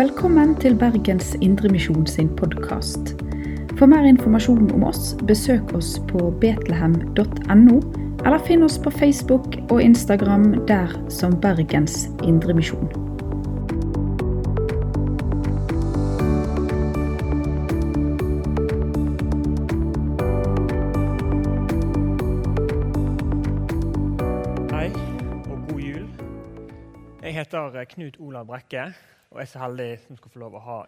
Velkommen til Bergens Indremisjon sin podkast. For mer informasjon om oss, besøk oss på betlehem.no, eller finn oss på Facebook og Instagram der som Bergens Indremisjon. Hei og god jul. Jeg heter Knut Olav Brekke og er så heldig som skal få lov å ha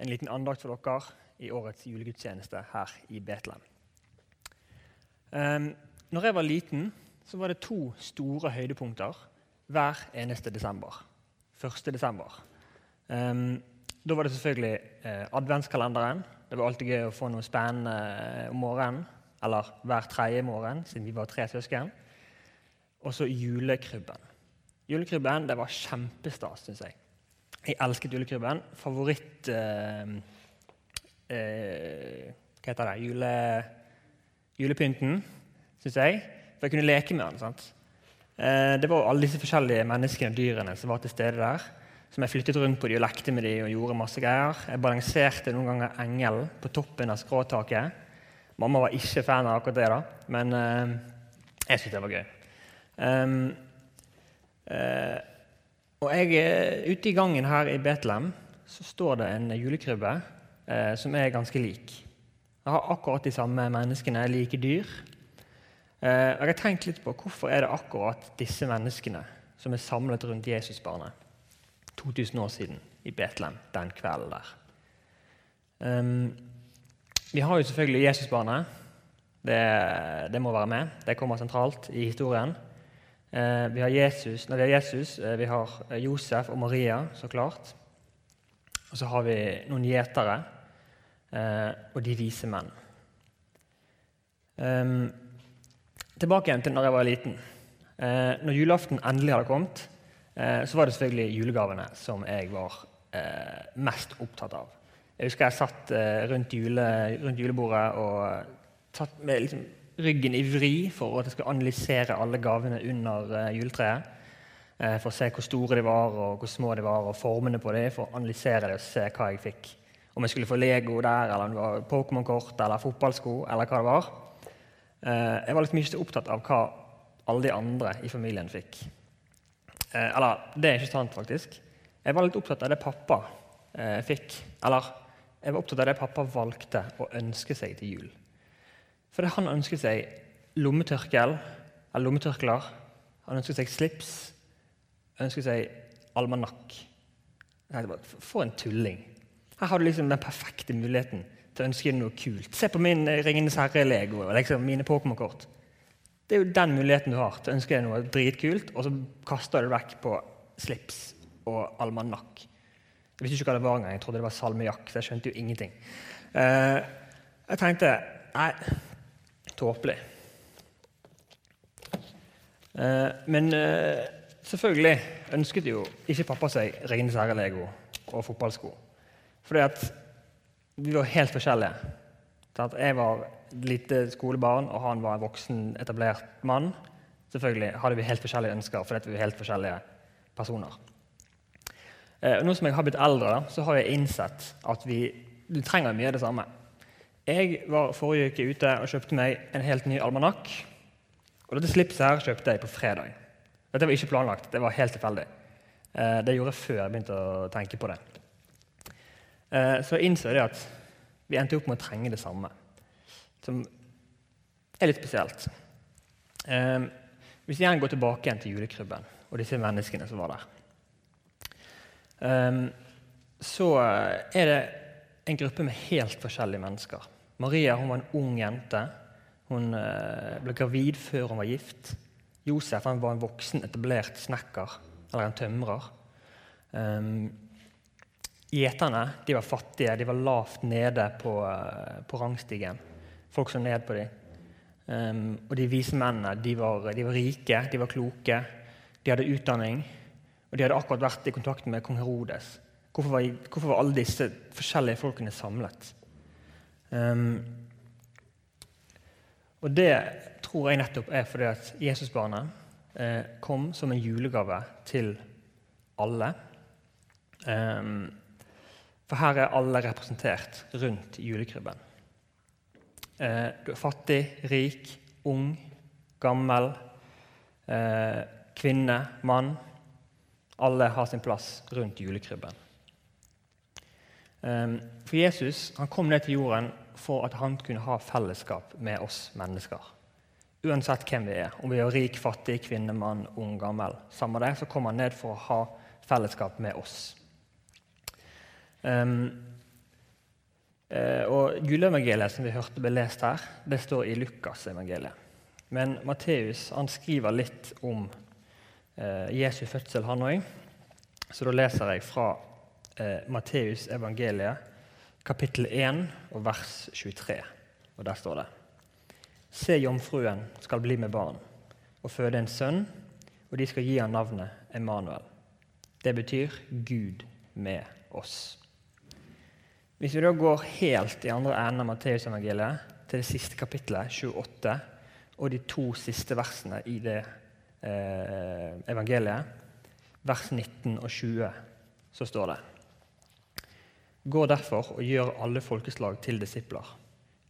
en liten andakt for dere i årets julegudstjeneste her i Betlehem. Um, når jeg var liten, så var det to store høydepunkter hver eneste desember. 1. desember. Um, da var det selvfølgelig eh, adventskalenderen. Det var alltid gøy å få noe spennende eh, om morgenen. Eller hver tredje morgen, siden vi var tre søsken. Og så julekrybben. Julekrybben det var kjempestas, syns jeg. Jeg elsket julekrybben. Favoritt eh, eh, Hva heter det? Jule, julepynten, syns jeg. For jeg kunne leke med den. sant? Eh, det var alle disse forskjellige menneskene og dyrene som var til stede der. Som jeg flyttet rundt på de og lekte med de og gjorde masse greier. Jeg balanserte noen ganger engelen på toppen av skråtaket. Mamma var ikke fan av akkurat det, da, men eh, jeg syntes det var gøy. Um, og jeg, Ute i gangen her i Betlehem så står det en julekrybbe eh, som er ganske lik. Jeg har akkurat de samme menneskene, like dyr. Eh, og jeg har tenkt litt på hvorfor er det akkurat disse menneskene som er samlet rundt Jesusbarnet 2000 år siden i Betlehem den kvelden der. Um, vi har jo selvfølgelig Jesusbarnet. Det, det, må være med. Det kommer sentralt i historien. Eh, vi har Jesus, når det er Jesus, eh, vi har Josef og Maria, så klart. Og så har vi noen gjetere eh, og de vise menn. Ehm, tilbake igjen til når jeg var liten. Eh, når julaften endelig hadde kommet, eh, så var det selvfølgelig julegavene som jeg var eh, mest opptatt av. Jeg husker jeg satt rundt, jule, rundt julebordet og satt med liksom, ryggen i vri for at jeg skulle analysere alle gavene under uh, juletreet. Uh, for å se hvor store de var, og hvor små de var, og formene på dem. For å analysere det og se hva jeg fikk. Om jeg skulle få Lego der, eller Pokémon-kort eller fotballsko. eller hva det var. Uh, jeg var litt mye opptatt av hva alle de andre i familien fikk. eller, det er ikke sant, faktisk. Jeg var litt opptatt av det pappa fikk. Eller jeg var opptatt av det pappa valgte å ønske seg til jul. Fordi han ønsket seg lommetørkel, eller lommetørklær. Han ønsket seg slips. ønsket seg almanakk. For en tulling. Her har du liksom den perfekte muligheten til å ønske deg noe kult. Se på min Ringenes herre-lego og liksom mine Pokémon-kort. Det er jo den muligheten du har til å ønske deg noe dritkult, og så kaster du det vekk på slips og almanakk. Jeg visste ikke hva det var engang. Jeg trodde det var salmiakk. så jeg skjønte jo ingenting. Uh, jeg tenkte nei, tåpelig. Uh, men uh, selvfølgelig ønsket jo ikke pappa seg rene herre-lego og fotballsko. Fordi at vi var helt forskjellige. At jeg var et lite skolebarn, og han var en voksen, etablert mann. Selvfølgelig hadde vi helt forskjellige ønsker fordi vi var helt forskjellige personer. Uh, nå som jeg har blitt eldre, så har jeg innsett at vi, vi trenger mye av det samme. Jeg var forrige uke ute og kjøpte meg en helt ny almanakk. Og dette slipset her kjøpte jeg på fredag. Dette var ikke planlagt, det var helt tilfeldig. Eh, det gjorde jeg før jeg begynte å tenke på det. Eh, så jeg innså det at vi endte opp med å trenge det samme, som er litt spesielt. Eh, hvis jeg går tilbake igjen til julekrybben og disse menneskene som var der, så er det en gruppe med helt forskjellige mennesker. Maria hun var en ung jente. Hun eh, ble gravid før hun var gift. Josef han var en voksen, etablert snekker, eller en tømrer. Um, Gjeterne de var fattige, de var lavt nede på, uh, på rangstigen. Folk så ned på dem. Um, og de vise mennene de var, de var, rike, de var kloke, de hadde utdanning. Og de hadde akkurat vært i kontakt med kong Herodes. Hvorfor var, hvorfor var alle disse forskjellige folkene samlet? Um, og Det tror jeg nettopp er fordi at Jesusbarnet eh, kom som en julegave til alle. Um, for her er alle representert rundt julekrybben. Uh, du er fattig, rik, ung, gammel, uh, kvinne, mann. Alle har sin plass rundt julekrybben. Um, for Jesus han kom ned til jorden for at han kunne ha fellesskap med oss mennesker. Uansett hvem vi er, om vi er rik, fattig, kvinne, mann, ung, gammel. Samme det, så kommer han ned for å ha fellesskap med oss. Um, og Juleevangeliet som vi hørte ble lest her, det står i Lukasevangeliet. Men Matteus han skriver litt om eh, Jesu fødsel, han òg. Så da leser jeg fra eh, Matteus evangeliet, kapittel 1 og vers 23. Og der står det Se, jomfruen skal bli med barn og føde en sønn, og de skal gi ham navnet Emanuel. Det betyr Gud med oss. Hvis vi da går helt i andre enden av Matteusevangeliet, til det siste kapittelet, 28, og de to siste versene i det eh, evangeliet, vers 19 og 20, så står det Gå derfor og gjør alle folkeslag til disipler.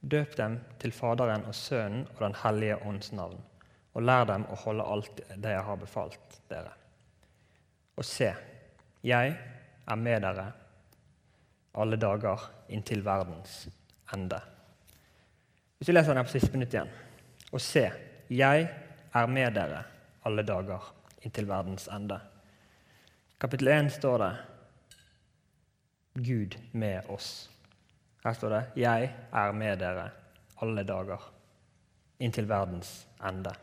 Døp dem til Faderen og Sønnen og Den hellige ånds navn, og lær dem å holde alt det jeg har befalt dere. Og se, jeg er med dere alle dager inntil verdens ende. Hvis vi leser den på siste minutt igjen. Og se, jeg er med dere alle dager inntil verdens ende. Kapittel 1 står det Gud med oss. Her står det 'Jeg er med dere alle dager inntil verdens ende'.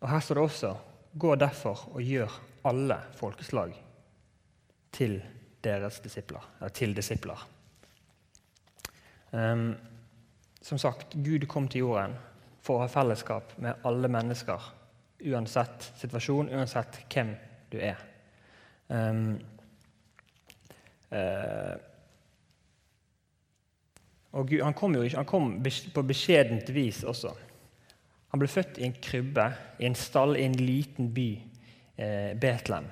Og Her står det også 'Gå derfor og gjør alle folkeslag til deres disipler', eller til disipler. Um, som sagt, Gud kom til jorden for å ha fellesskap med alle mennesker, uansett situasjon, uansett hvem du er. Um, og Gud, han kom, jo han kom på beskjedent vis også. Han ble født i en krybbe, i en stall i en liten by, eh, Betlehem.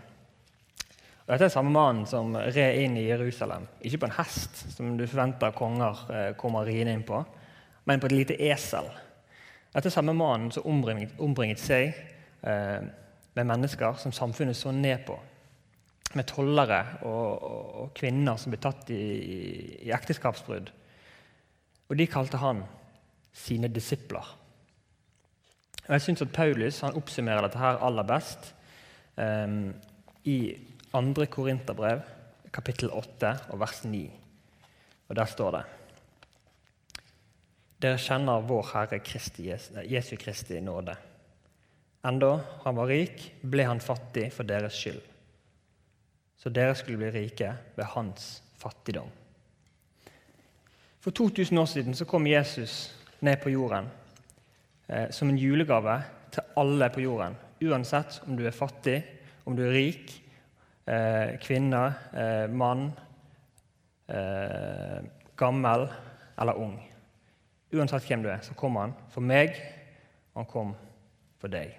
Og dette er samme mannen som red inn i Jerusalem. Ikke på en hest, som du forventer konger eh, kommer riende inn på, men på et lite esel. Dette er samme mannen som ombringet, ombringet seg eh, med mennesker som samfunnet så ned på. Med tollere og, og, og kvinner som ble tatt i, i ekteskapsbrudd. Og de kalte han sine disipler. Og Jeg syns at Paulus han oppsummerer dette her aller best um, i 2. Korinterbrev, kapittel 8, og vers 9. Og Der står det Dere kjenner vår Herre Kristi, Jesu Kristi nåde. Enda han var rik, ble han fattig for deres skyld, så dere skulle bli rike ved hans fattigdom. For 2000 år siden så kom Jesus ned på jorden eh, som en julegave til alle på jorden. Uansett om du er fattig, om du er rik, eh, kvinne, eh, mann, eh, gammel eller ung. Uansett hvem du er, så kom han for meg, og han kom for deg.